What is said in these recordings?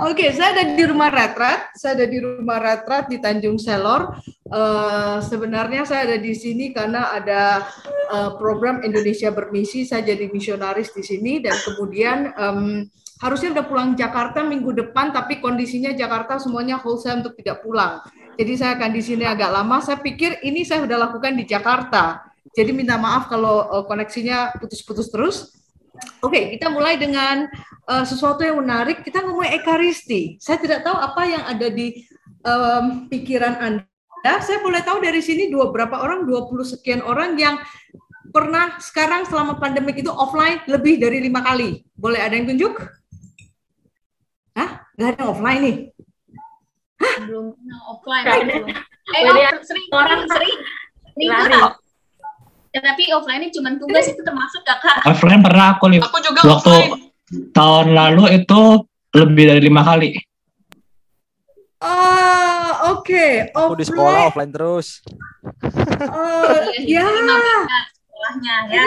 Oke, saya ada di rumah retret. Saya ada di rumah retret di Tanjung Selor. Uh, sebenarnya saya ada di sini karena ada uh, program Indonesia bermisi. Saya jadi misionaris di sini dan kemudian um, harusnya udah pulang Jakarta minggu depan, tapi kondisinya Jakarta semuanya wholesale untuk tidak pulang. Jadi saya akan di sini agak lama. Saya pikir ini saya sudah lakukan di Jakarta. Jadi minta maaf kalau uh, koneksinya putus-putus terus. Oke, okay, kita mulai dengan uh, sesuatu yang menarik. Kita ngomong ekaristi. Saya tidak tahu apa yang ada di um, pikiran Anda. Saya boleh tahu dari sini dua berapa orang, 20 sekian orang yang pernah sekarang selama pandemik itu offline lebih dari lima kali. Boleh ada yang tunjuk? Hah? Gak ada yang offline nih? Hah? Belum offline. Gak ada. Eh, sering, orang sering. sering. Ya, tapi offline ini cuma tugas itu termasuk kakak. Offline pernah aku lihat. Aku juga waktu offline. tahun lalu itu lebih dari lima kali. Oh, oke. Okay. Aku di sekolah offline terus. Oh, ya. Sekolahnya ya.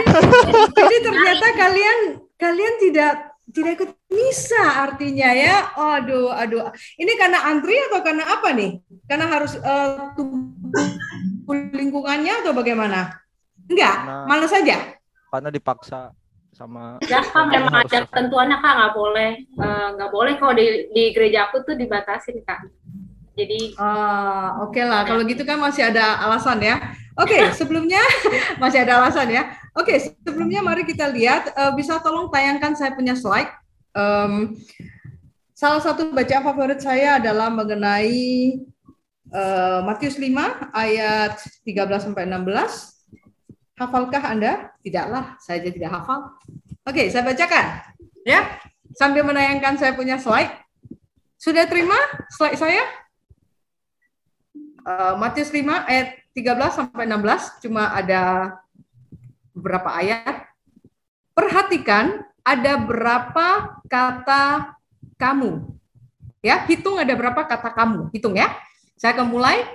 Jadi ternyata kalian kalian tidak tidak ikut misa artinya ya. Oh, aduh, aduh. Ini karena antri atau karena apa nih? Karena harus uh, lingkungannya atau bagaimana? Enggak, karena, malu saja. Karena dipaksa sama ya kan memang ada ketentuannya kak nggak boleh eh, nggak uh, boleh kalau di di gereja aku tuh dibatasin kak. Jadi uh, oke okay lah kalau gitu kan masih ada alasan ya. Oke okay, sebelumnya masih ada alasan ya. Oke okay, sebelumnya mari kita lihat uh, bisa tolong tayangkan saya punya slide. Um, salah satu baca favorit saya adalah mengenai uh, Matius 5 ayat 13 sampai 16 Hafalkah Anda? Tidaklah, saya tidak hafal. Oke, saya bacakan. Ya, sambil menayangkan saya punya slide. Sudah terima slide saya? Uh, Matius 5 ayat 13 sampai 16, cuma ada beberapa ayat. Perhatikan ada berapa kata kamu. Ya, hitung ada berapa kata kamu. Hitung ya. Saya akan mulai.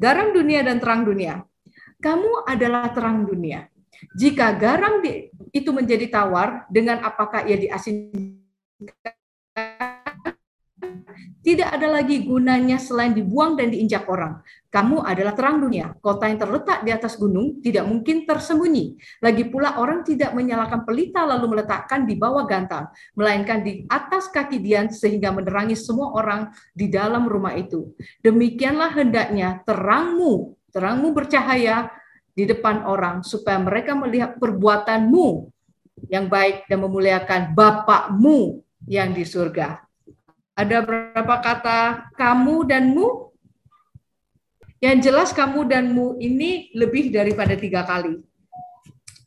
Garam dunia dan terang dunia kamu adalah terang dunia. Jika garam di, itu menjadi tawar, dengan apakah ia diasinkan? Tidak ada lagi gunanya selain dibuang dan diinjak orang. Kamu adalah terang dunia. Kota yang terletak di atas gunung tidak mungkin tersembunyi. Lagi pula orang tidak menyalakan pelita lalu meletakkan di bawah gantang, melainkan di atas kaki dian sehingga menerangi semua orang di dalam rumah itu. Demikianlah hendaknya terangmu terangmu bercahaya di depan orang supaya mereka melihat perbuatanmu yang baik dan memuliakan Bapakmu yang di surga. Ada berapa kata kamu dan mu? Yang jelas kamu dan mu ini lebih daripada tiga kali.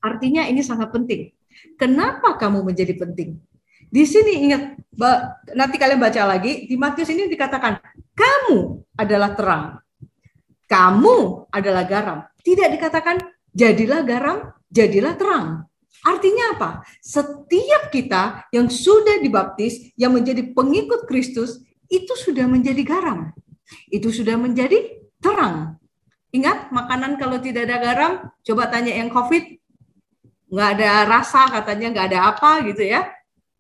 Artinya ini sangat penting. Kenapa kamu menjadi penting? Di sini ingat, nanti kalian baca lagi, di Matius ini dikatakan, kamu adalah terang kamu adalah garam. Tidak dikatakan jadilah garam, jadilah terang. Artinya apa? Setiap kita yang sudah dibaptis, yang menjadi pengikut Kristus, itu sudah menjadi garam. Itu sudah menjadi terang. Ingat, makanan kalau tidak ada garam, coba tanya yang COVID, nggak ada rasa, katanya nggak ada apa gitu ya.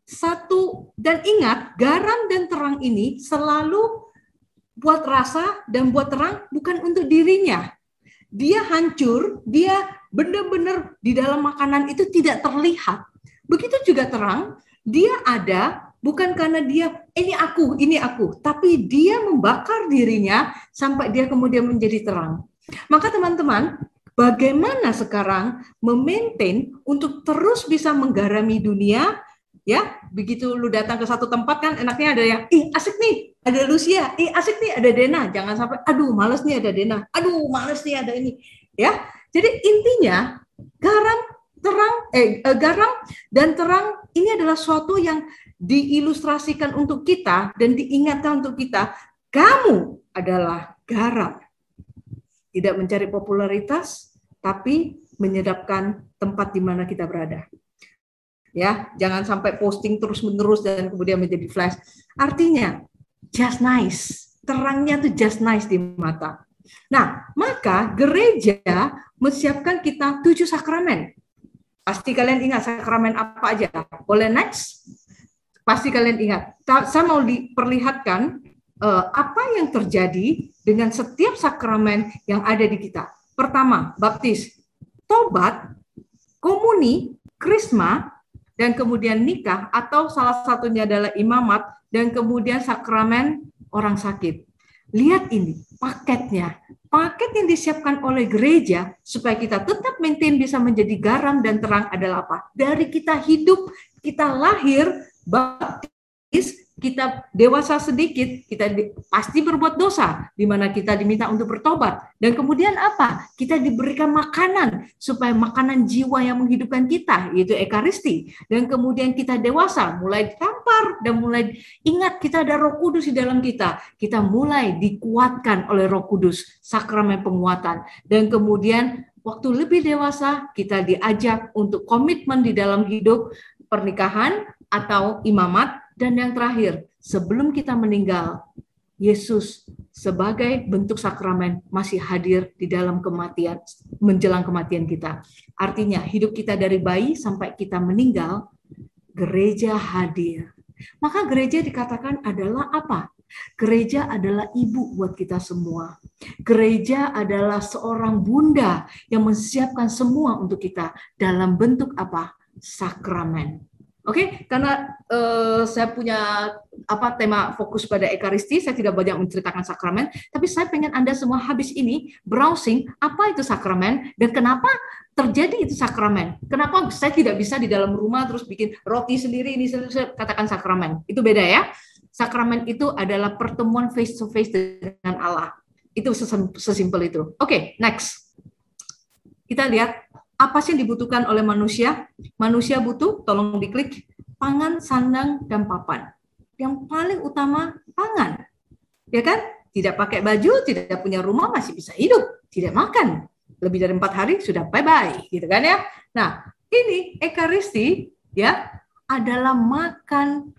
Satu, dan ingat, garam dan terang ini selalu buat rasa dan buat terang bukan untuk dirinya. Dia hancur, dia benar-benar di dalam makanan itu tidak terlihat. Begitu juga terang, dia ada bukan karena dia ini aku, ini aku, tapi dia membakar dirinya sampai dia kemudian menjadi terang. Maka teman-teman, bagaimana sekarang memaintain untuk terus bisa menggarami dunia ya begitu lu datang ke satu tempat kan enaknya ada yang ih asik nih ada Lucia ih asik nih ada Dena. Jangan sampai aduh males nih ada Dena aduh males nih ada ini. Ya jadi intinya garam terang eh, eh garam dan terang ini adalah suatu yang diilustrasikan untuk kita dan diingatkan untuk kita kamu adalah garam. Tidak mencari popularitas tapi menyedapkan tempat di mana kita berada ya jangan sampai posting terus menerus dan kemudian menjadi flash. Artinya just nice. Terangnya tuh just nice di mata. Nah maka gereja menyiapkan kita tujuh sakramen. Pasti kalian ingat sakramen apa aja? Boleh next? Pasti kalian ingat. Saya mau diperlihatkan uh, apa yang terjadi dengan setiap sakramen yang ada di kita. Pertama, baptis, tobat, komuni, krisma, dan kemudian nikah atau salah satunya adalah imamat dan kemudian sakramen orang sakit. Lihat ini paketnya. Paket yang disiapkan oleh gereja supaya kita tetap maintain bisa menjadi garam dan terang adalah apa? Dari kita hidup, kita lahir, baptis, kita dewasa sedikit, kita di, pasti berbuat dosa, di mana kita diminta untuk bertobat. Dan kemudian apa? Kita diberikan makanan, supaya makanan jiwa yang menghidupkan kita, yaitu Ekaristi. Dan kemudian kita dewasa, mulai tampar, dan mulai ingat kita ada roh kudus di dalam kita. Kita mulai dikuatkan oleh roh kudus, sakramen penguatan. Dan kemudian waktu lebih dewasa, kita diajak untuk komitmen di dalam hidup pernikahan atau imamat dan yang terakhir, sebelum kita meninggal, Yesus sebagai bentuk sakramen masih hadir di dalam kematian, menjelang kematian kita. Artinya, hidup kita dari bayi sampai kita meninggal, gereja hadir. Maka gereja dikatakan adalah apa? Gereja adalah ibu buat kita semua. Gereja adalah seorang bunda yang menyiapkan semua untuk kita dalam bentuk apa? Sakramen. Oke, okay? karena uh, saya punya apa tema fokus pada ekaristi, saya tidak banyak menceritakan sakramen, tapi saya pengen Anda semua habis ini browsing apa itu sakramen dan kenapa terjadi itu sakramen. Kenapa saya tidak bisa di dalam rumah terus bikin roti sendiri ini saya katakan sakramen. Itu beda ya. Sakramen itu adalah pertemuan face to face dengan Allah. Itu sesimpel itu. Oke, okay, next. Kita lihat apa sih yang dibutuhkan oleh manusia? Manusia butuh, tolong diklik, pangan, sandang, dan papan. Yang paling utama, pangan. Ya kan? Tidak pakai baju, tidak punya rumah, masih bisa hidup. Tidak makan. Lebih dari empat hari, sudah bye-bye. Gitu kan ya? Nah, ini Ekaristi ya adalah makan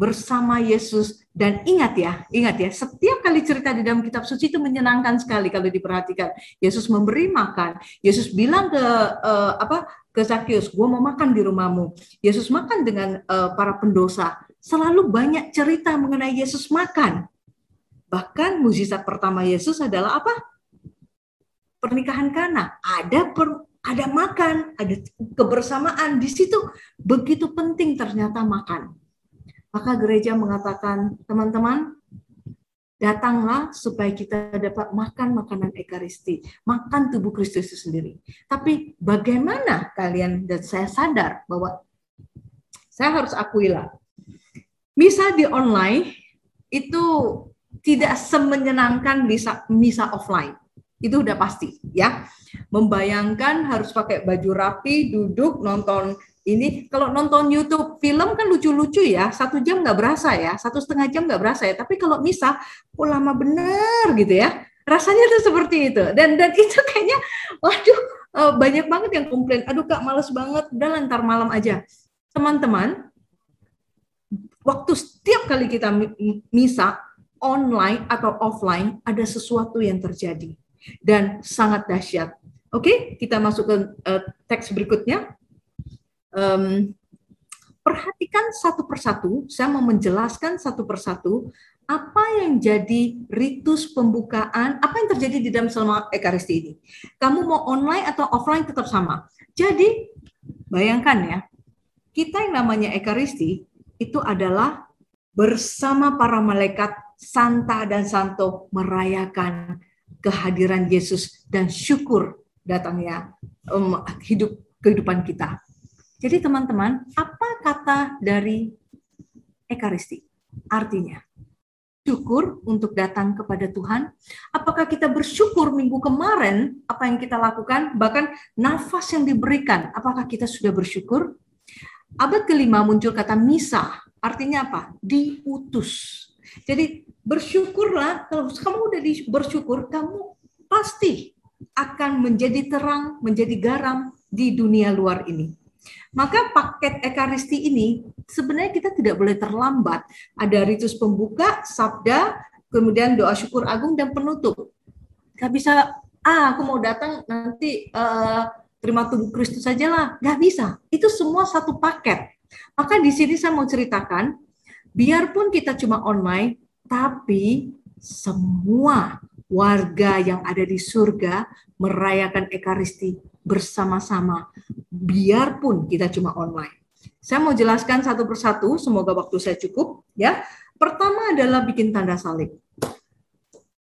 bersama Yesus dan ingat ya, ingat ya, setiap kali cerita di dalam kitab suci itu menyenangkan sekali kalau diperhatikan. Yesus memberi makan. Yesus bilang ke uh, apa? ke Zakius, "Gua mau makan di rumahmu." Yesus makan dengan uh, para pendosa. Selalu banyak cerita mengenai Yesus makan. Bahkan mujizat pertama Yesus adalah apa? Pernikahan Kana. Ada per, ada makan, ada kebersamaan di situ. Begitu penting ternyata makan maka gereja mengatakan, teman-teman, datanglah supaya kita dapat makan makanan ekaristi, makan tubuh Kristus itu sendiri. Tapi bagaimana kalian dan saya sadar bahwa saya harus akui lah, misa di online itu tidak semenyenangkan misa, misa offline. Itu udah pasti ya. Membayangkan harus pakai baju rapi, duduk, nonton ini kalau nonton YouTube film kan lucu-lucu ya, satu jam nggak berasa ya, satu setengah jam nggak berasa ya. Tapi kalau misah, oh lama bener gitu ya. Rasanya tuh seperti itu. Dan dan itu kayaknya, waduh eh, banyak banget yang komplain. Aduh kak males banget, udah lantar malam aja. Teman-teman, waktu setiap kali kita misa online atau offline ada sesuatu yang terjadi dan sangat dahsyat. Oke, kita masuk ke uh, teks berikutnya um, perhatikan satu persatu, saya mau menjelaskan satu persatu apa yang jadi ritus pembukaan, apa yang terjadi di dalam selama Ekaristi ini. Kamu mau online atau offline tetap sama. Jadi, bayangkan ya, kita yang namanya Ekaristi itu adalah bersama para malaikat Santa dan Santo merayakan kehadiran Yesus dan syukur datangnya um, hidup kehidupan kita. Jadi teman-teman, apa kata dari Ekaristi? Artinya, syukur untuk datang kepada Tuhan. Apakah kita bersyukur minggu kemarin apa yang kita lakukan, bahkan nafas yang diberikan, apakah kita sudah bersyukur? Abad kelima muncul kata misa, artinya apa? Diutus. Jadi bersyukurlah, kalau kamu udah bersyukur, kamu pasti akan menjadi terang, menjadi garam di dunia luar ini. Maka paket ekaristi ini sebenarnya kita tidak boleh terlambat. Ada ritus pembuka, sabda, kemudian doa syukur agung dan penutup. Gak bisa, ah aku mau datang nanti uh, terima tubuh Kristus saja lah. Gak bisa. Itu semua satu paket. Maka di sini saya mau ceritakan biarpun kita cuma online, tapi semua warga yang ada di surga merayakan Ekaristi bersama-sama, biarpun kita cuma online. Saya mau jelaskan satu persatu, semoga waktu saya cukup. Ya, pertama adalah bikin tanda salib.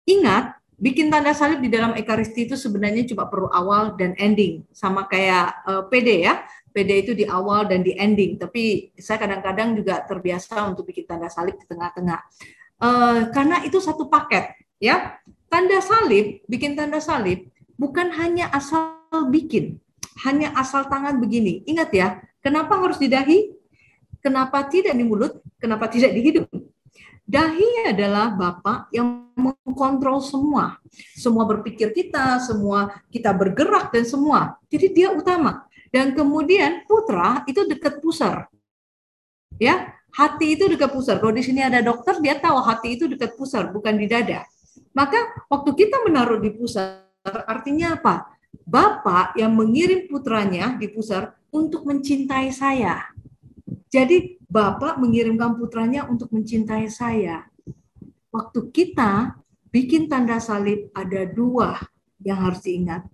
Ingat, bikin tanda salib di dalam Ekaristi itu sebenarnya cuma perlu awal dan ending, sama kayak uh, eh, PD ya. PD itu di awal dan di ending, tapi saya kadang-kadang juga terbiasa untuk bikin tanda salib di tengah-tengah. Uh, karena itu satu paket, ya. Tanda salib, bikin tanda salib bukan hanya asal bikin, hanya asal tangan begini. Ingat ya, kenapa harus di dahi? Kenapa tidak di mulut? Kenapa tidak di hidung? Dahi adalah Bapak yang mengkontrol semua. Semua berpikir kita, semua kita bergerak dan semua. Jadi dia utama. Dan kemudian putra itu dekat pusar. Ya, hati itu dekat pusar. Kalau di sini ada dokter, dia tahu hati itu dekat pusar, bukan di dada. Maka waktu kita menaruh di pusar, artinya apa? Bapak yang mengirim putranya di pusar untuk mencintai saya. Jadi Bapak mengirimkan putranya untuk mencintai saya. Waktu kita bikin tanda salib ada dua yang harus diingat.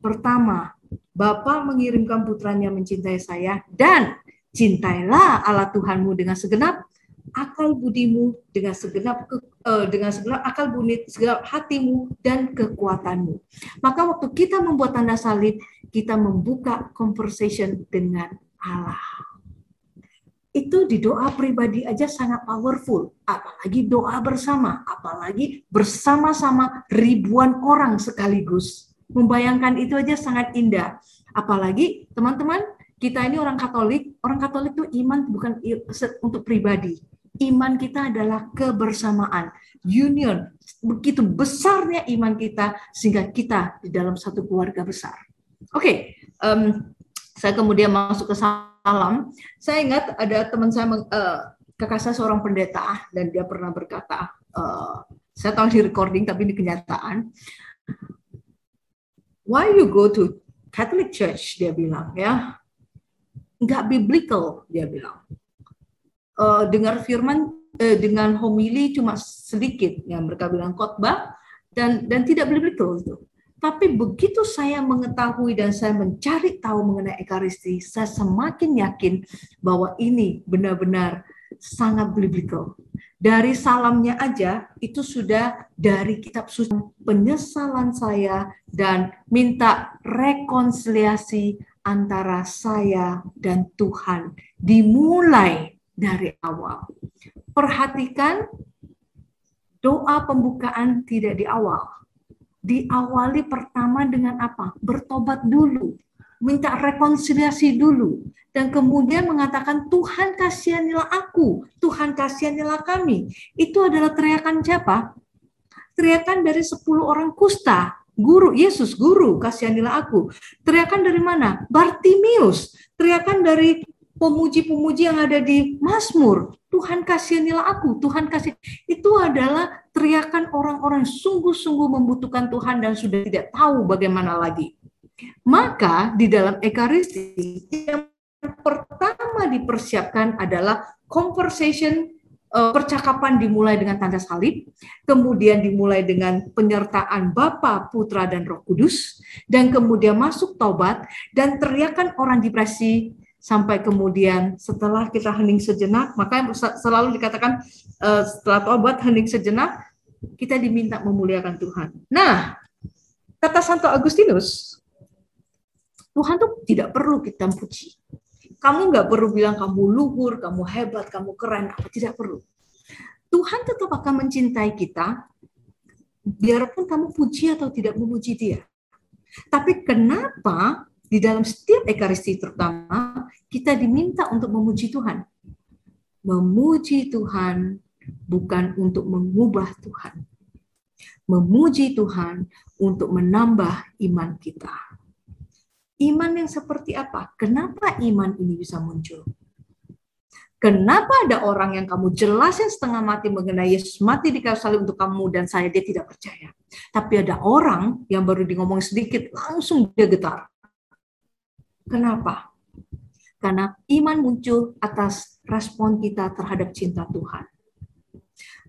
Pertama, Bapak mengirimkan putranya mencintai saya dan cintailah Allah Tuhanmu dengan segenap akal budimu dengan segenap uh, dengan segenap akal bunit segenap hatimu dan kekuatanmu. Maka waktu kita membuat tanda salib, kita membuka conversation dengan Allah itu di doa pribadi aja sangat powerful, apalagi doa bersama, apalagi bersama-sama ribuan orang sekaligus. Membayangkan itu aja sangat indah. Apalagi teman-teman, kita ini orang Katolik, orang Katolik itu iman bukan untuk pribadi. Iman kita adalah kebersamaan, union. Begitu besarnya iman kita sehingga kita di dalam satu keluarga besar. Oke, okay, um, saya kemudian masuk ke salam. Saya ingat ada teman saya, uh, kakak saya seorang pendeta, dan dia pernah berkata, uh, saya tahu di recording tapi di kenyataan, why you go to Catholic Church? Dia bilang ya, nggak biblical dia bilang. Uh, dengar firman uh, dengan homili cuma sedikit, yang mereka bilang khotbah dan dan tidak biblical itu. Tapi begitu saya mengetahui dan saya mencari tahu mengenai Ekaristi, saya semakin yakin bahwa ini benar-benar sangat biblical. Dari salamnya aja itu sudah dari kitab suci penyesalan saya dan minta rekonsiliasi antara saya dan Tuhan dimulai dari awal. Perhatikan doa pembukaan tidak di awal, diawali pertama dengan apa? Bertobat dulu, minta rekonsiliasi dulu, dan kemudian mengatakan Tuhan kasihanilah aku, Tuhan kasihanilah kami. Itu adalah teriakan siapa? Teriakan dari 10 orang kusta, guru Yesus, guru kasihanilah aku. Teriakan dari mana? Bartimius. Teriakan dari pemuji-pemuji yang ada di Mazmur. Tuhan kasihanilah aku, Tuhan kasih. Itu adalah teriakan orang-orang sungguh-sungguh membutuhkan Tuhan dan sudah tidak tahu bagaimana lagi. Maka di dalam Ekaristi yang pertama dipersiapkan adalah conversation eh, percakapan dimulai dengan tanda salib, kemudian dimulai dengan penyertaan Bapa, Putra, dan Roh Kudus, dan kemudian masuk taubat, dan teriakan orang depresi sampai kemudian setelah kita hening sejenak, maka selalu dikatakan uh, setelah tobat hening sejenak, kita diminta memuliakan Tuhan. Nah, kata Santo Agustinus, Tuhan tuh tidak perlu kita puji. Kamu nggak perlu bilang kamu luhur, kamu hebat, kamu keren, apa tidak perlu. Tuhan tetap akan mencintai kita, biarpun kamu puji atau tidak memuji Dia. Tapi kenapa di dalam setiap ekaristi terutama kita diminta untuk memuji Tuhan. Memuji Tuhan bukan untuk mengubah Tuhan. Memuji Tuhan untuk menambah iman kita. Iman yang seperti apa? Kenapa iman ini bisa muncul? Kenapa ada orang yang kamu jelasin setengah mati mengenai Yesus mati di kayu salib untuk kamu dan saya, dia tidak percaya. Tapi ada orang yang baru di ngomong sedikit, langsung dia getar. Kenapa? Karena iman muncul atas respon kita terhadap cinta Tuhan.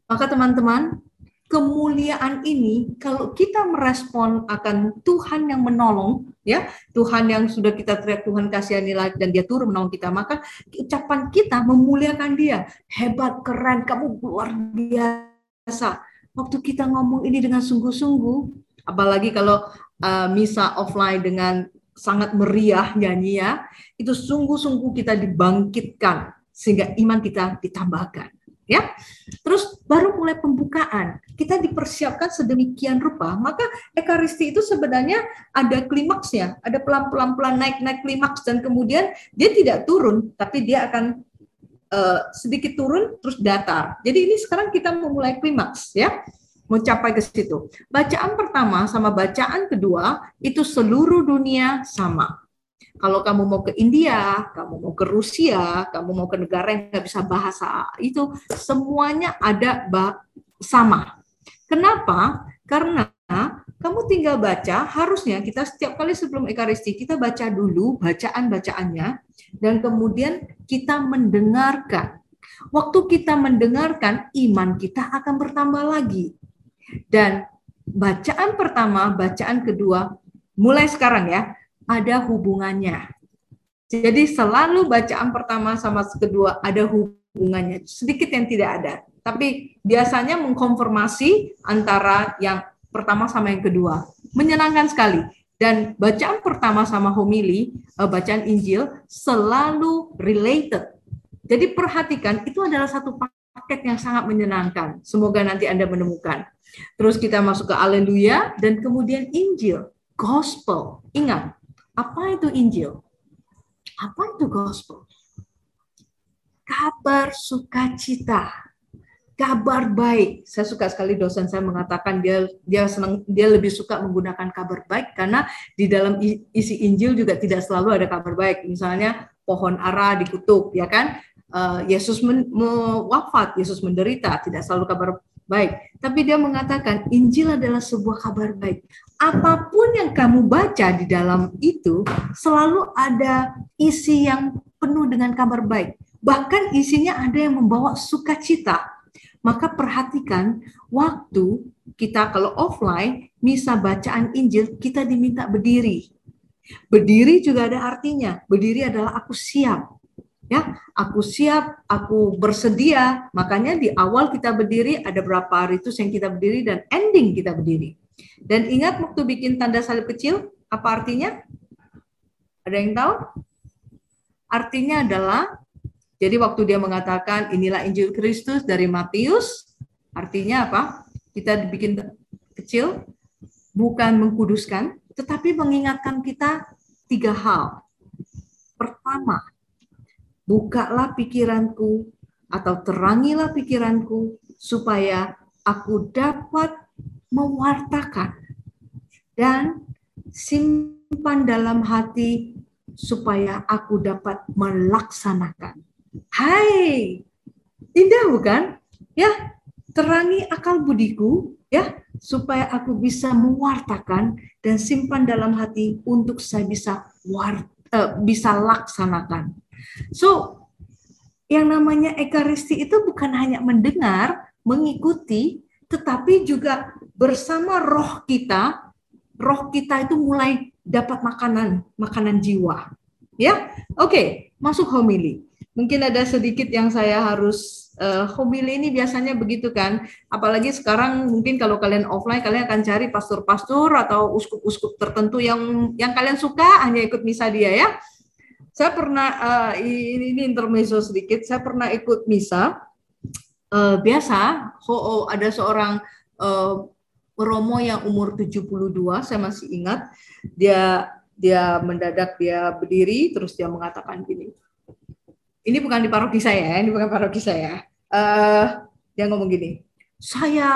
Maka teman-teman, kemuliaan ini kalau kita merespon akan Tuhan yang menolong ya Tuhan yang sudah kita teriak Tuhan kasihanilah dan dia turun menolong kita maka ucapan kita memuliakan dia hebat keren kamu luar biasa waktu kita ngomong ini dengan sungguh-sungguh apalagi kalau uh, misa offline dengan sangat meriah nyanyi ya. Itu sungguh-sungguh kita dibangkitkan sehingga iman kita ditambahkan ya. Terus baru mulai pembukaan, kita dipersiapkan sedemikian rupa, maka ekaristi itu sebenarnya ada klimaksnya, ada pelan-pelan pelan naik-naik klimaks dan kemudian dia tidak turun, tapi dia akan uh, sedikit turun terus datar. Jadi ini sekarang kita memulai klimaks ya mencapai ke situ. Bacaan pertama sama bacaan kedua itu seluruh dunia sama. Kalau kamu mau ke India, kamu mau ke Rusia, kamu mau ke negara yang nggak bisa bahasa itu, semuanya ada sama. Kenapa? Karena kamu tinggal baca, harusnya kita setiap kali sebelum Ekaristi, kita baca dulu bacaan-bacaannya, dan kemudian kita mendengarkan. Waktu kita mendengarkan, iman kita akan bertambah lagi. Dan bacaan pertama, bacaan kedua, mulai sekarang ya, ada hubungannya. Jadi selalu bacaan pertama sama kedua ada hubungannya. Sedikit yang tidak ada. Tapi biasanya mengkonfirmasi antara yang pertama sama yang kedua. Menyenangkan sekali. Dan bacaan pertama sama homili, eh, bacaan Injil, selalu related. Jadi perhatikan, itu adalah satu paket yang sangat menyenangkan. Semoga nanti Anda menemukan. Terus kita masuk ke Aleluya, dan kemudian Injil, Gospel. Ingat, apa itu Injil? Apa itu gospel? Kabar sukacita, kabar baik. Saya suka sekali dosen saya mengatakan dia dia senang dia lebih suka menggunakan kabar baik karena di dalam isi Injil juga tidak selalu ada kabar baik. Misalnya pohon ara dikutuk, ya kan? Uh, Yesus men, wafat, Yesus menderita, tidak selalu kabar baik. Tapi dia mengatakan Injil adalah sebuah kabar baik. Apa pun yang kamu baca di dalam itu selalu ada isi yang penuh dengan kabar baik. Bahkan isinya ada yang membawa sukacita. Maka perhatikan waktu kita kalau offline misa bacaan Injil kita diminta berdiri. Berdiri juga ada artinya. Berdiri adalah aku siap ya aku siap aku bersedia. Makanya di awal kita berdiri ada berapa ritus yang kita berdiri dan ending kita berdiri. Dan ingat waktu bikin tanda salib kecil apa artinya? Ada yang tahu? Artinya adalah jadi waktu dia mengatakan inilah Injil Kristus dari Matius artinya apa? Kita dibikin kecil bukan mengkuduskan tetapi mengingatkan kita tiga hal. Pertama bukalah pikiranku atau terangilah pikiranku supaya aku dapat mewartakan dan simpan dalam hati supaya aku dapat melaksanakan. Hai, indah bukan? Ya, terangi akal budiku ya supaya aku bisa mewartakan dan simpan dalam hati untuk saya bisa war, uh, bisa laksanakan. So, yang namanya ekaristi itu bukan hanya mendengar, mengikuti, tetapi juga bersama roh kita, roh kita itu mulai dapat makanan, makanan jiwa. Ya, oke, okay, masuk homili. Mungkin ada sedikit yang saya harus uh, homili ini biasanya begitu kan. Apalagi sekarang mungkin kalau kalian offline kalian akan cari pastor-pastor atau uskup-uskup tertentu yang yang kalian suka hanya ikut misa dia ya saya pernah uh, ini, ini intermezzo sedikit. Saya pernah ikut misa. Uh, biasa, oh, oh, ada seorang uh, Romo yang umur 72, saya masih ingat. Dia dia mendadak dia berdiri terus dia mengatakan gini. Ini bukan di paroki saya, ini bukan paroki saya. Uh, dia ngomong gini, saya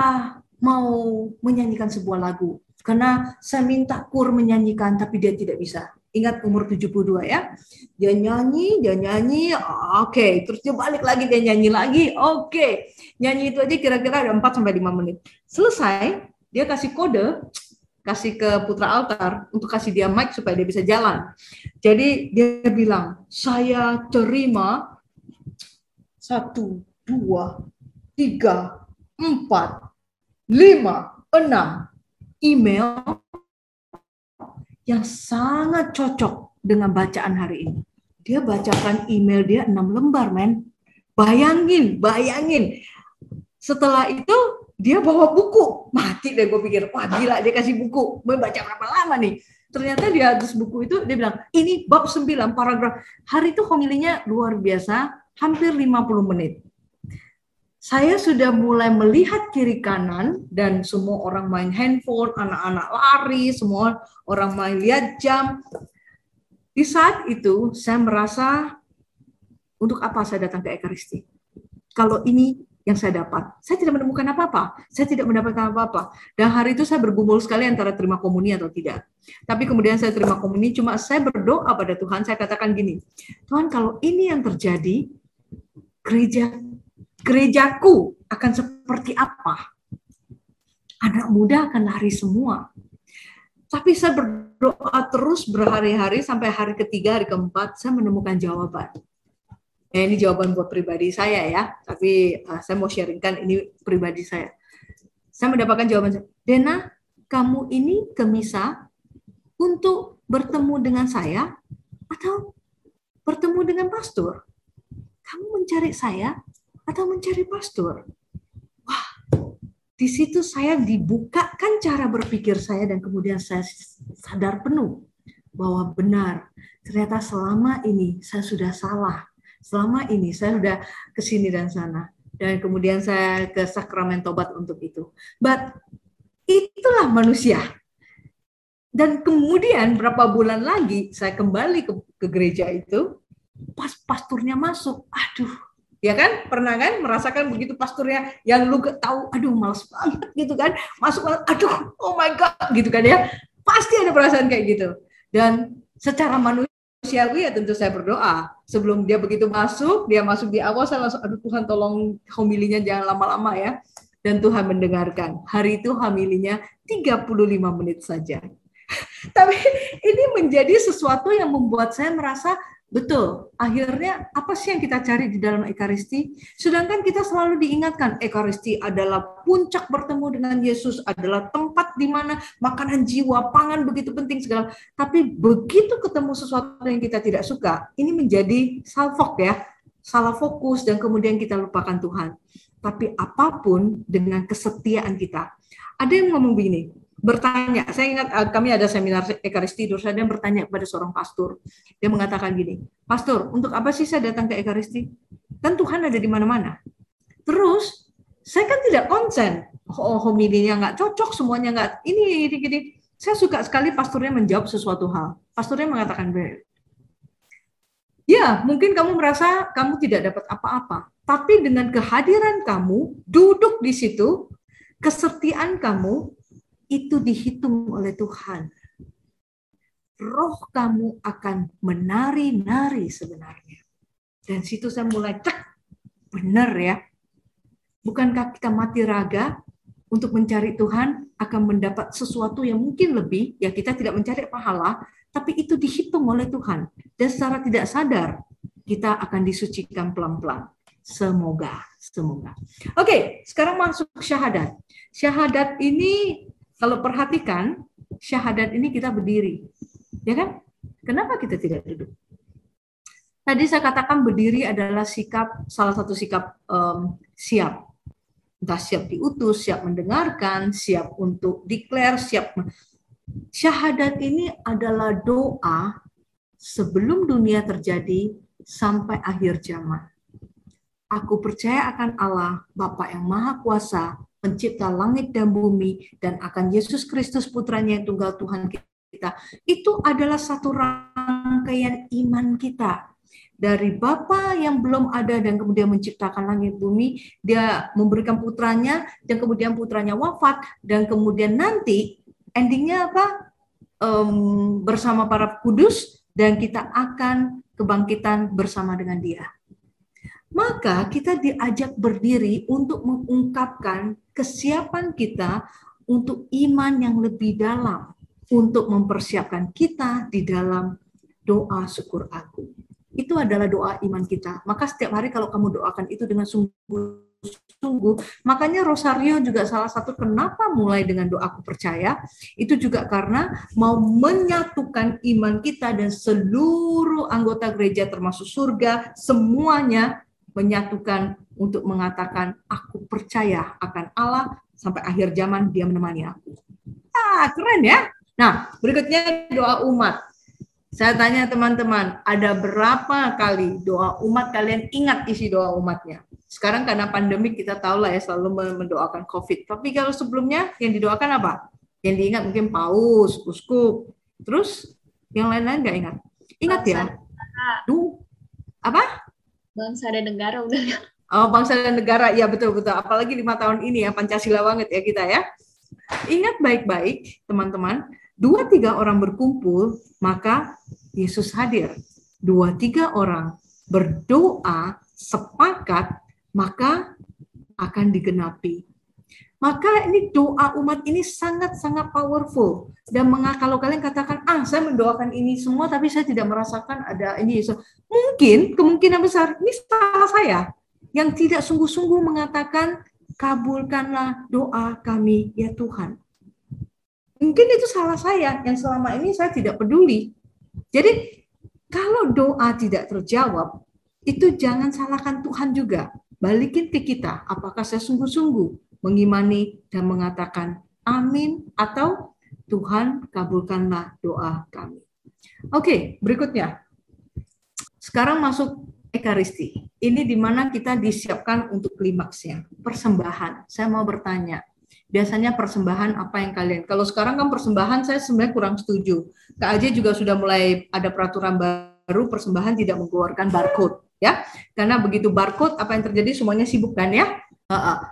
mau menyanyikan sebuah lagu karena saya minta kur menyanyikan tapi dia tidak bisa ingat umur 72 ya. Dia nyanyi, dia nyanyi, oke, okay. terus dia balik lagi dia nyanyi lagi, oke. Okay. Nyanyi itu aja kira-kira ada 4 sampai 5 menit. Selesai, dia kasih kode kasih ke putra altar untuk kasih dia mic supaya dia bisa jalan. Jadi dia bilang, "Saya terima satu, dua, tiga, empat, lima, enam email yang sangat cocok dengan bacaan hari ini. Dia bacakan email dia enam lembar, men. Bayangin, bayangin. Setelah itu dia bawa buku. Mati deh gue pikir, wah gila dia kasih buku. Mau baca berapa lama nih? Ternyata di atas buku itu dia bilang, ini bab 9 paragraf. Hari itu homilinya luar biasa, hampir 50 menit saya sudah mulai melihat kiri kanan dan semua orang main handphone, anak-anak lari, semua orang main lihat jam. Di saat itu saya merasa untuk apa saya datang ke Ekaristi? Kalau ini yang saya dapat, saya tidak menemukan apa-apa. Saya tidak mendapatkan apa-apa. Dan hari itu saya bergumul sekali antara terima komuni atau tidak. Tapi kemudian saya terima komuni, cuma saya berdoa pada Tuhan, saya katakan gini, Tuhan kalau ini yang terjadi, gereja gerejaku akan seperti apa? Anak muda akan lari semua. Tapi saya berdoa terus berhari-hari sampai hari ketiga, hari keempat, saya menemukan jawaban. Ya, ini jawaban buat pribadi saya ya, tapi uh, saya mau sharingkan ini pribadi saya. Saya mendapatkan jawaban, Dena, kamu ini ke misa untuk bertemu dengan saya atau bertemu dengan pastor? Kamu mencari saya atau mencari pastor. Wah, di situ saya dibukakan cara berpikir saya dan kemudian saya sadar penuh bahwa benar ternyata selama ini saya sudah salah. Selama ini saya sudah ke sini dan sana dan kemudian saya ke sakramen tobat untuk itu. But itulah manusia. Dan kemudian berapa bulan lagi saya kembali ke, ke gereja itu, pas pasturnya masuk, aduh ya kan? Pernah kan merasakan begitu pasturnya yang lu tahu aduh males banget gitu kan. Masuk aduh oh my god gitu kan ya. Pasti ada perasaan kayak gitu. Dan secara manusiawi ya tentu saya berdoa. Sebelum dia begitu masuk dia masuk di awal saya langsung aduh Tuhan tolong homilinya jangan lama-lama ya. Dan Tuhan mendengarkan. Hari itu homilinya 35 menit saja. Tapi ini menjadi sesuatu yang membuat saya merasa Betul. Akhirnya apa sih yang kita cari di dalam Ekaristi? Sedangkan kita selalu diingatkan Ekaristi adalah puncak bertemu dengan Yesus, adalah tempat di mana makanan jiwa, pangan begitu penting segala. Tapi begitu ketemu sesuatu yang kita tidak suka, ini menjadi salfok ya, salah fokus dan kemudian kita lupakan Tuhan. Tapi apa pun dengan kesetiaan kita. Ada yang ngomong begini, bertanya. Saya ingat uh, kami ada seminar Ekaristi saya dan bertanya kepada seorang pastor. Dia mengatakan gini, Pastor, untuk apa sih saya datang ke Ekaristi? Kan Tuhan ada di mana-mana. Terus saya kan tidak konsen. Oh, homilinya nggak cocok, semuanya nggak ini, ini, ini. Saya suka sekali pastornya menjawab sesuatu hal. Pastornya mengatakan, ya mungkin kamu merasa kamu tidak dapat apa-apa. Tapi dengan kehadiran kamu, duduk di situ, kesetiaan kamu, itu dihitung oleh Tuhan. Roh kamu akan menari-nari sebenarnya. Dan situ saya mulai cek, benar ya. Bukankah kita mati raga untuk mencari Tuhan akan mendapat sesuatu yang mungkin lebih, ya kita tidak mencari pahala, tapi itu dihitung oleh Tuhan. Dan secara tidak sadar, kita akan disucikan pelan-pelan. Semoga, semoga. Oke, sekarang masuk syahadat. Syahadat ini kalau perhatikan, syahadat ini kita berdiri. Ya kan? Kenapa kita tidak duduk? Tadi saya katakan berdiri adalah sikap salah satu sikap um, siap. Entah siap diutus, siap mendengarkan, siap untuk declare, siap syahadat ini adalah doa sebelum dunia terjadi sampai akhir zaman. Aku percaya akan Allah, Bapa yang Maha Kuasa, pencipta langit dan bumi, dan akan Yesus Kristus putranya yang tunggal Tuhan kita. Itu adalah satu rangkaian iman kita. Dari Bapa yang belum ada dan kemudian menciptakan langit bumi, dia memberikan putranya dan kemudian putranya wafat dan kemudian nanti endingnya apa? Um, bersama para kudus dan kita akan kebangkitan bersama dengan dia maka kita diajak berdiri untuk mengungkapkan kesiapan kita untuk iman yang lebih dalam, untuk mempersiapkan kita di dalam doa syukur aku. itu adalah doa iman kita. Maka setiap hari kalau kamu doakan itu dengan sungguh-sungguh, makanya Rosario juga salah satu kenapa mulai dengan doaku percaya, itu juga karena mau menyatukan iman kita dan seluruh anggota gereja termasuk surga, semuanya menyatukan untuk mengatakan aku percaya akan Allah sampai akhir zaman dia menemani aku. Ah, keren ya. Nah, berikutnya doa umat. Saya tanya teman-teman, ada berapa kali doa umat kalian ingat isi doa umatnya? Sekarang karena pandemi kita tahu lah ya selalu mendoakan COVID. Tapi kalau sebelumnya yang didoakan apa? Yang diingat mungkin paus, uskup. Terus yang lain-lain nggak ingat? Ingat ya? Duh, apa? Bangsa dan negara udah. Oh, bangsa dan negara, ya betul-betul. Apalagi lima tahun ini ya, Pancasila banget ya kita ya. Ingat baik-baik, teman-teman, dua tiga orang berkumpul, maka Yesus hadir. Dua tiga orang berdoa sepakat, maka akan digenapi. Maka ini doa umat ini sangat-sangat powerful. Dan kalau kalian katakan, ah saya mendoakan ini semua tapi saya tidak merasakan ada ini. So, mungkin kemungkinan besar ini salah saya yang tidak sungguh-sungguh mengatakan kabulkanlah doa kami ya Tuhan. Mungkin itu salah saya yang selama ini saya tidak peduli. Jadi kalau doa tidak terjawab, itu jangan salahkan Tuhan juga. Balikin ke kita, apakah saya sungguh-sungguh mengimani dan mengatakan amin atau Tuhan kabulkanlah doa kami. Oke, berikutnya. Sekarang masuk Ekaristi. Ini di mana kita disiapkan untuk klimaksnya, persembahan. Saya mau bertanya, biasanya persembahan apa yang kalian kalau sekarang kan persembahan saya sebenarnya kurang setuju Kak Aji juga sudah mulai ada peraturan baru persembahan tidak mengeluarkan barcode ya karena begitu barcode apa yang terjadi semuanya sibuk kan ya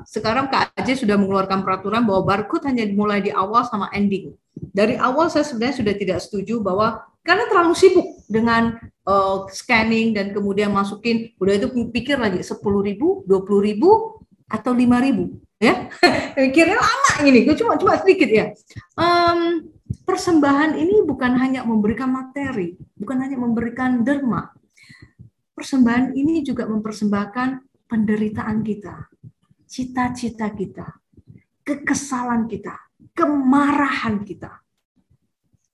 sekarang Kak Aji sudah mengeluarkan peraturan bahwa barcode hanya dimulai di awal sama ending. Dari awal saya sebenarnya sudah tidak setuju bahwa karena terlalu sibuk dengan uh, scanning dan kemudian masukin udah itu pikir lagi sepuluh ribu dua puluh ribu atau lima ribu ya. Mikirnya lama ini gue cuma cuma sedikit ya. Um, persembahan ini bukan hanya memberikan materi bukan hanya memberikan derma. Persembahan ini juga mempersembahkan penderitaan kita cita-cita kita kekesalan kita kemarahan kita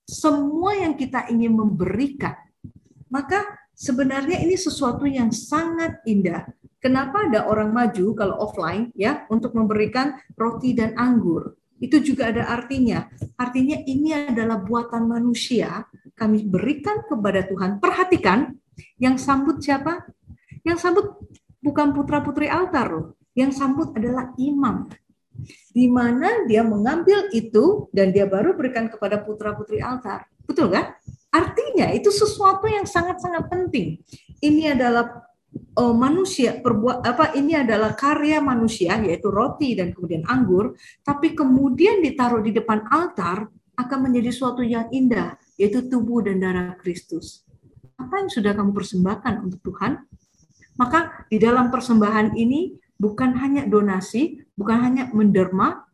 semua yang kita ingin memberikan maka sebenarnya ini sesuatu yang sangat indah Kenapa ada orang maju kalau offline ya untuk memberikan roti dan anggur? Itu juga ada artinya. Artinya ini adalah buatan manusia kami berikan kepada Tuhan. Perhatikan yang sambut siapa? Yang sambut bukan putra-putri altar loh. Yang sambut adalah imam. Di mana dia mengambil itu dan dia baru berikan kepada putra-putri altar. Betul kan? Artinya itu sesuatu yang sangat-sangat penting. Ini adalah uh, manusia perbuat apa ini adalah karya manusia yaitu roti dan kemudian anggur tapi kemudian ditaruh di depan altar akan menjadi suatu yang indah yaitu tubuh dan darah Kristus. Apa yang sudah kamu persembahkan untuk Tuhan? Maka di dalam persembahan ini bukan hanya donasi, bukan hanya menderma,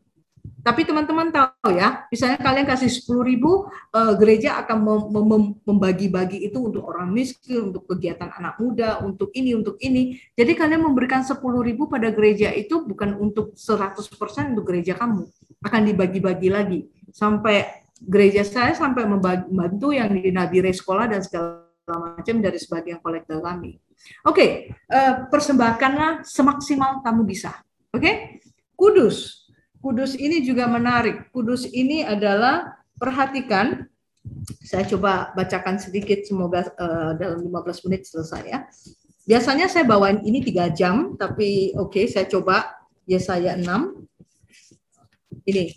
tapi teman-teman tahu ya, misalnya kalian kasih 10 ribu, uh, gereja akan mem mem membagi-bagi itu untuk orang miskin, untuk kegiatan anak muda, untuk ini, untuk ini. Jadi kalian memberikan 10 ribu pada gereja itu bukan untuk 100% untuk gereja kamu. Akan dibagi-bagi lagi. Sampai gereja saya sampai membantu yang di Nabire sekolah dan segala macam dari sebagian kolektor kami. Oke, okay, uh, eh, persembahkanlah semaksimal kamu bisa. Oke, okay? kudus kudus ini juga menarik. Kudus ini adalah perhatikan saya coba bacakan sedikit semoga uh, dalam 15 menit selesai ya. Biasanya saya bawain ini tiga jam, tapi oke okay, saya coba Yesaya 6. Ini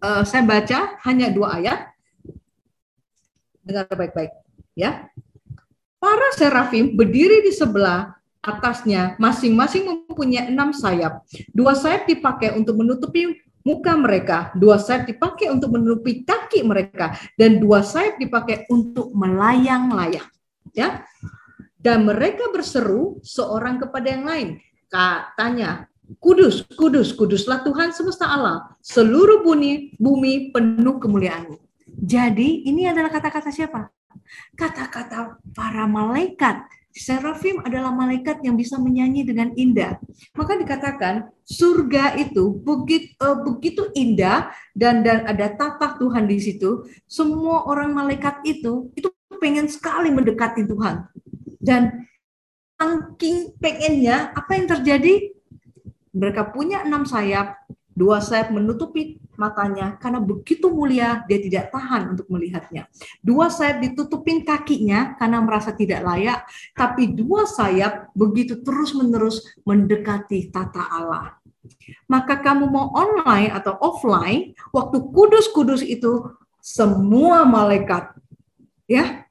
uh, saya baca hanya dua ayat. Dengar baik-baik ya. Para serafim berdiri di sebelah atasnya masing-masing mempunyai enam sayap. Dua sayap dipakai untuk menutupi muka mereka, dua sayap dipakai untuk menutupi kaki mereka, dan dua sayap dipakai untuk melayang-layang. Ya, dan mereka berseru seorang kepada yang lain. Katanya, Kudus, kudus, kuduslah Tuhan semesta Allah. Seluruh bumi, bumi penuh kemuliaanmu. Jadi ini adalah kata-kata siapa? Kata-kata para malaikat Serafim adalah malaikat yang bisa menyanyi dengan indah. Maka dikatakan surga itu begitu, uh, begitu indah dan dan ada tapak Tuhan di situ. Semua orang malaikat itu itu pengen sekali mendekati Tuhan. Dan saking pengennya apa yang terjadi? Mereka punya enam sayap, dua sayap menutupi matanya karena begitu mulia dia tidak tahan untuk melihatnya. Dua sayap ditutupin kakinya karena merasa tidak layak, tapi dua sayap begitu terus-menerus mendekati tata Allah. Maka kamu mau online atau offline, waktu kudus-kudus itu semua malaikat ya,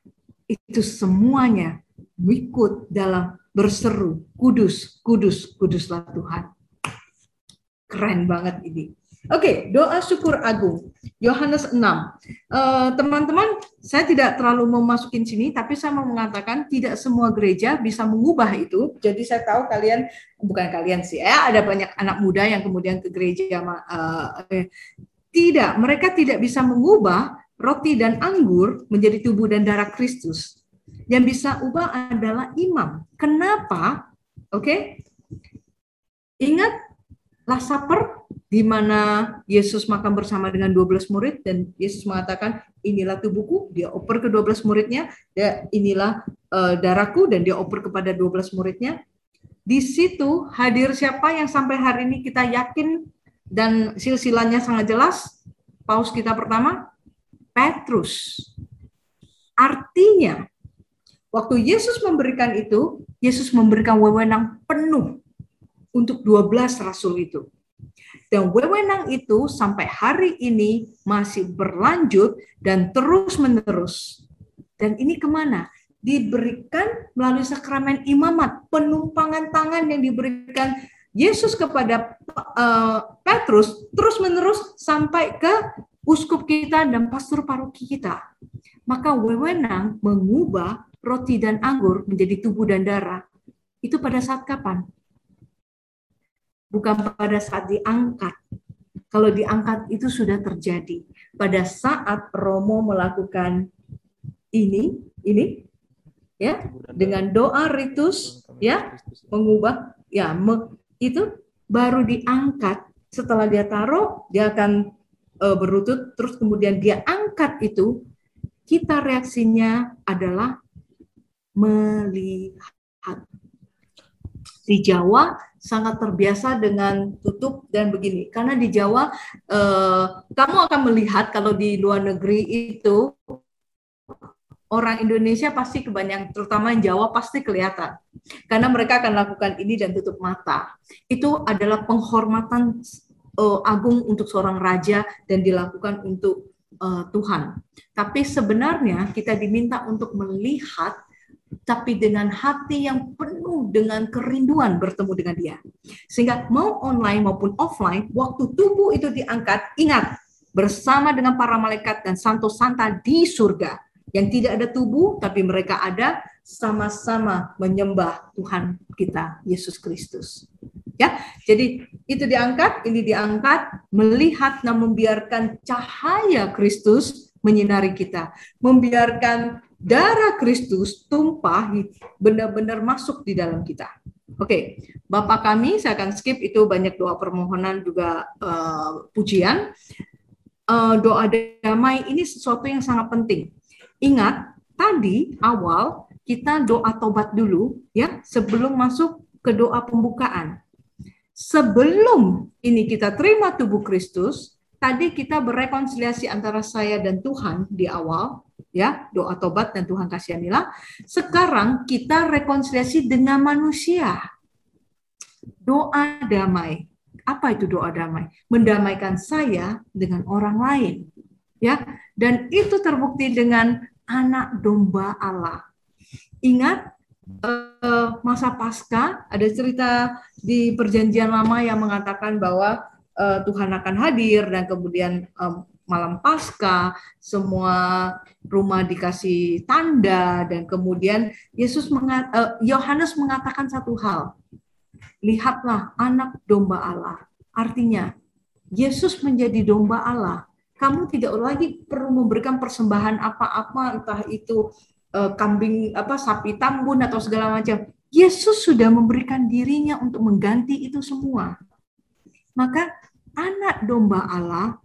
itu semuanya ikut dalam berseru, kudus, kudus, kuduslah Tuhan. Keren banget ini. Oke, okay, doa syukur agung. Yohanes 6. Eh, teman-teman, uh, saya tidak terlalu memasukin sini, tapi saya mau mengatakan tidak semua gereja bisa mengubah itu. Jadi saya tahu kalian, bukan kalian sih, ya ada banyak anak muda yang kemudian ke gereja. Uh, eh, tidak, mereka tidak bisa mengubah roti dan anggur menjadi tubuh dan darah Kristus. Yang bisa ubah adalah imam. Kenapa? Oke, okay? ingat last supper di mana Yesus makan bersama dengan 12 murid dan Yesus mengatakan inilah tubuhku, dia oper ke 12 muridnya, dia inilah uh, darahku dan dia oper kepada 12 muridnya. Di situ hadir siapa yang sampai hari ini kita yakin dan silsilahnya sangat jelas? Paus kita pertama, Petrus. Artinya, waktu Yesus memberikan itu, Yesus memberikan wewenang penuh untuk 12 rasul itu dan wewenang itu sampai hari ini masih berlanjut dan terus-menerus. Dan ini ke mana? Diberikan melalui sakramen imamat, penumpangan tangan yang diberikan Yesus kepada uh, Petrus terus-menerus sampai ke uskup kita dan pastor paroki kita. Maka wewenang mengubah roti dan anggur menjadi tubuh dan darah. Itu pada saat kapan? Bukan pada saat diangkat. Kalau diangkat itu sudah terjadi. Pada saat Romo melakukan ini, ini, ya, dengan doa ritus, ya, mengubah, ya, me, itu baru diangkat. Setelah dia taruh, dia akan uh, berlutut, terus kemudian dia angkat itu, kita reaksinya adalah melihat. Di Jawa sangat terbiasa dengan tutup dan begini. Karena di Jawa eh, kamu akan melihat kalau di luar negeri itu orang Indonesia pasti kebanyakan terutama yang Jawa pasti kelihatan. Karena mereka akan lakukan ini dan tutup mata. Itu adalah penghormatan eh, agung untuk seorang raja dan dilakukan untuk eh, Tuhan. Tapi sebenarnya kita diminta untuk melihat tapi dengan hati yang penuh dengan kerinduan bertemu dengan dia. Sehingga mau online maupun offline, waktu tubuh itu diangkat, ingat, bersama dengan para malaikat dan santo santa di surga. Yang tidak ada tubuh, tapi mereka ada sama-sama menyembah Tuhan kita, Yesus Kristus. Ya, jadi itu diangkat, ini diangkat, melihat dan membiarkan cahaya Kristus menyinari kita, membiarkan darah Kristus tumpah benar-benar masuk di dalam kita. Oke, okay. Bapak kami, saya akan skip itu banyak doa permohonan juga uh, pujian. Uh, doa damai ini sesuatu yang sangat penting. Ingat, tadi awal kita doa tobat dulu ya sebelum masuk ke doa pembukaan. Sebelum ini kita terima tubuh Kristus, tadi kita berrekonsiliasi antara saya dan Tuhan di awal ya doa tobat dan Tuhan kasihanilah. Sekarang kita rekonsiliasi dengan manusia. Doa damai. Apa itu doa damai? Mendamaikan saya dengan orang lain. Ya, dan itu terbukti dengan anak domba Allah. Ingat eh, masa pasca ada cerita di perjanjian lama yang mengatakan bahwa eh, Tuhan akan hadir dan kemudian malam pasca, semua rumah dikasih tanda dan kemudian Yesus mengat, uh, Yohanes mengatakan satu hal. Lihatlah anak domba Allah. Artinya Yesus menjadi domba Allah kamu tidak lagi perlu memberikan persembahan apa-apa entah itu uh, kambing apa sapi tambun atau segala macam. Yesus sudah memberikan dirinya untuk mengganti itu semua. Maka anak domba Allah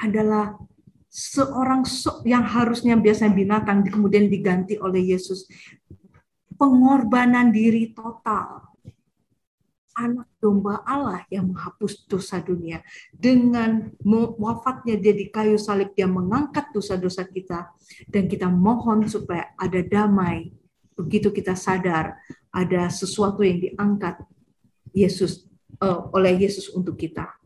adalah seorang yang harusnya biasa binatang kemudian diganti oleh Yesus. Pengorbanan diri total anak domba Allah yang menghapus dosa dunia. Dengan wafatnya dia di kayu salib, dia mengangkat dosa-dosa kita. Dan kita mohon supaya ada damai. Begitu kita sadar ada sesuatu yang diangkat Yesus uh, oleh Yesus untuk kita.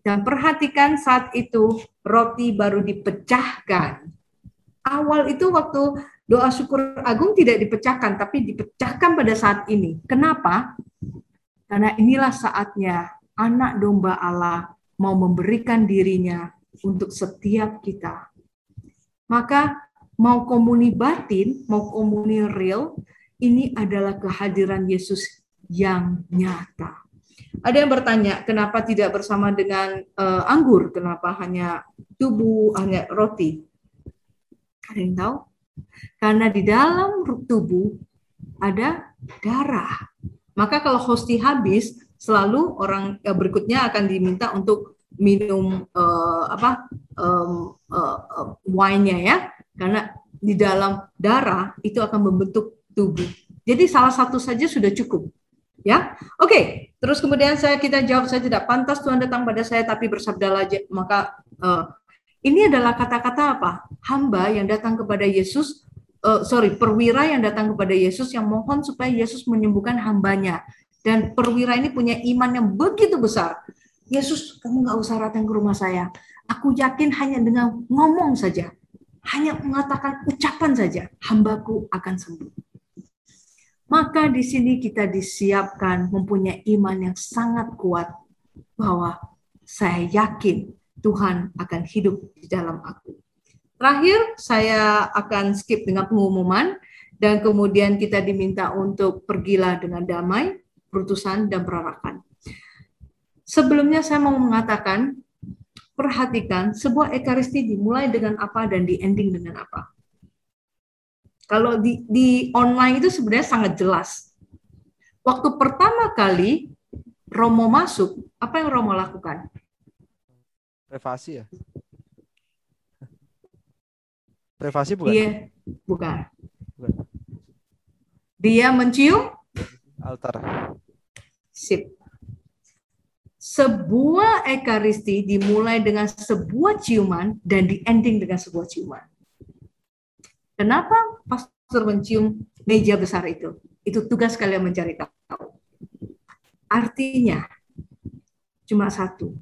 Dan perhatikan saat itu roti baru dipecahkan. Awal itu waktu doa syukur agung tidak dipecahkan, tapi dipecahkan pada saat ini. Kenapa? Karena inilah saatnya anak domba Allah mau memberikan dirinya untuk setiap kita. Maka mau komuni batin, mau komuni real, ini adalah kehadiran Yesus yang nyata. Ada yang bertanya, kenapa tidak bersama dengan uh, anggur? Kenapa hanya tubuh, hanya roti? Ada tahu? Karena di dalam tubuh ada darah. Maka kalau hosti habis, selalu orang eh, berikutnya akan diminta untuk minum uh, apa um, uh, uh, wine-nya ya, karena di dalam darah itu akan membentuk tubuh. Jadi salah satu saja sudah cukup. Ya, oke. Okay. Terus kemudian saya kita jawab saya tidak pantas Tuhan datang pada saya tapi bersabdalah maka uh, ini adalah kata-kata apa? Hamba yang datang kepada Yesus uh, sorry perwira yang datang kepada Yesus yang mohon supaya Yesus menyembuhkan hambanya dan perwira ini punya iman yang begitu besar Yesus kamu nggak usah datang ke rumah saya aku yakin hanya dengan ngomong saja hanya mengatakan ucapan saja hambaku akan sembuh maka di sini kita disiapkan mempunyai iman yang sangat kuat bahwa saya yakin Tuhan akan hidup di dalam aku Terakhir, saya akan skip dengan pengumuman dan kemudian kita diminta untuk pergilah dengan damai, perutusan, dan perarakan. Sebelumnya saya mau mengatakan, perhatikan sebuah ekaristi dimulai dengan apa dan di ending dengan apa. Kalau di, di online itu sebenarnya sangat jelas. Waktu pertama kali Romo masuk, apa yang Romo lakukan? Privasi ya? Privasi bukan? Dia bukan. bukan. Dia mencium altar. Sip. Sebuah ekaristi dimulai dengan sebuah ciuman dan di ending dengan sebuah ciuman. Kenapa pastor mencium meja besar itu? Itu tugas kalian mencari tahu. Artinya cuma satu,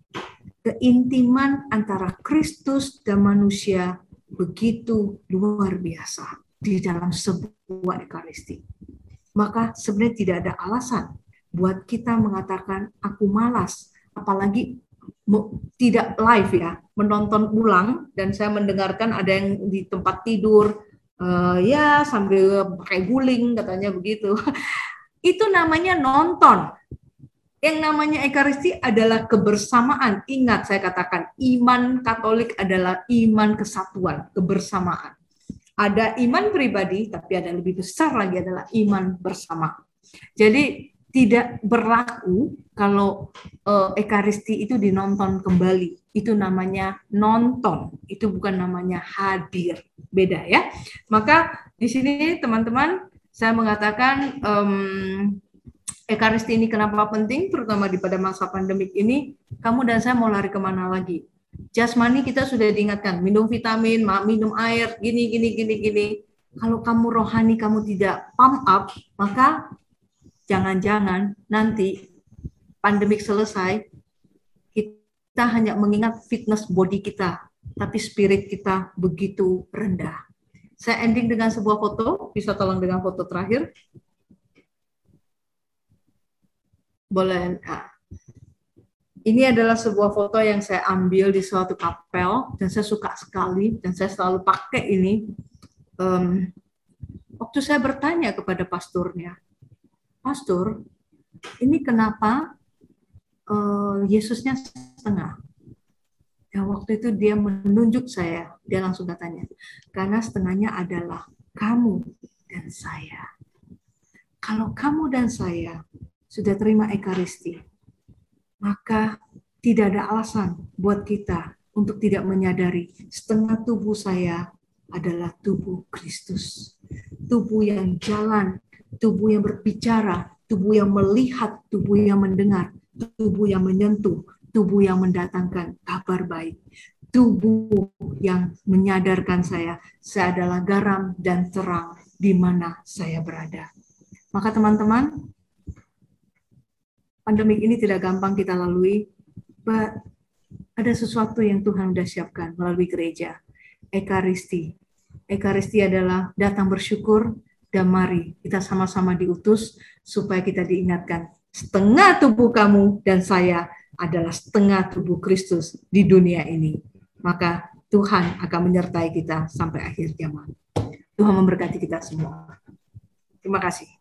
keintiman antara Kristus dan manusia begitu luar biasa di dalam sebuah ekaristi. Maka sebenarnya tidak ada alasan buat kita mengatakan aku malas, apalagi tidak live ya, menonton ulang dan saya mendengarkan ada yang di tempat tidur uh, ya sambil pakai guling katanya begitu. Itu namanya nonton. Yang namanya Ekaristi adalah kebersamaan. Ingat saya katakan, iman Katolik adalah iman kesatuan, kebersamaan. Ada iman pribadi, tapi ada lebih besar lagi adalah iman bersama. Jadi tidak berlaku kalau uh, Ekaristi itu dinonton kembali. Itu namanya nonton, itu bukan namanya hadir. Beda ya. Maka di sini teman-teman saya mengatakan um, Ekaristi ini kenapa penting, terutama di pada masa pandemik ini, kamu dan saya mau lari ke mana lagi? Jasmani kita sudah diingatkan, minum vitamin, minum air, gini, gini, gini, gini. Kalau kamu rohani kamu tidak pump up, maka jangan-jangan nanti pandemik selesai, kita hanya mengingat fitness body kita, tapi spirit kita begitu rendah. Saya ending dengan sebuah foto, bisa tolong dengan foto terakhir. boleh nah, ini adalah sebuah foto yang saya ambil di suatu kapel dan saya suka sekali dan saya selalu pakai ini um, waktu saya bertanya kepada pasturnya pastor ini kenapa uh, Yesusnya setengah Dan waktu itu dia menunjuk saya, dia langsung katanya, karena setengahnya adalah kamu dan saya. Kalau kamu dan saya sudah terima Ekaristi, maka tidak ada alasan buat kita untuk tidak menyadari setengah tubuh saya adalah tubuh Kristus. Tubuh yang jalan, tubuh yang berbicara, tubuh yang melihat, tubuh yang mendengar, tubuh yang menyentuh, tubuh yang mendatangkan kabar baik, tubuh yang menyadarkan saya, saya adalah garam dan terang di mana saya berada. Maka teman-teman, pandemik ini tidak gampang kita lalui, but ada sesuatu yang Tuhan sudah siapkan melalui gereja. Ekaristi. Ekaristi adalah datang bersyukur dan mari kita sama-sama diutus supaya kita diingatkan setengah tubuh kamu dan saya adalah setengah tubuh Kristus di dunia ini. Maka Tuhan akan menyertai kita sampai akhir zaman. Tuhan memberkati kita semua. Terima kasih.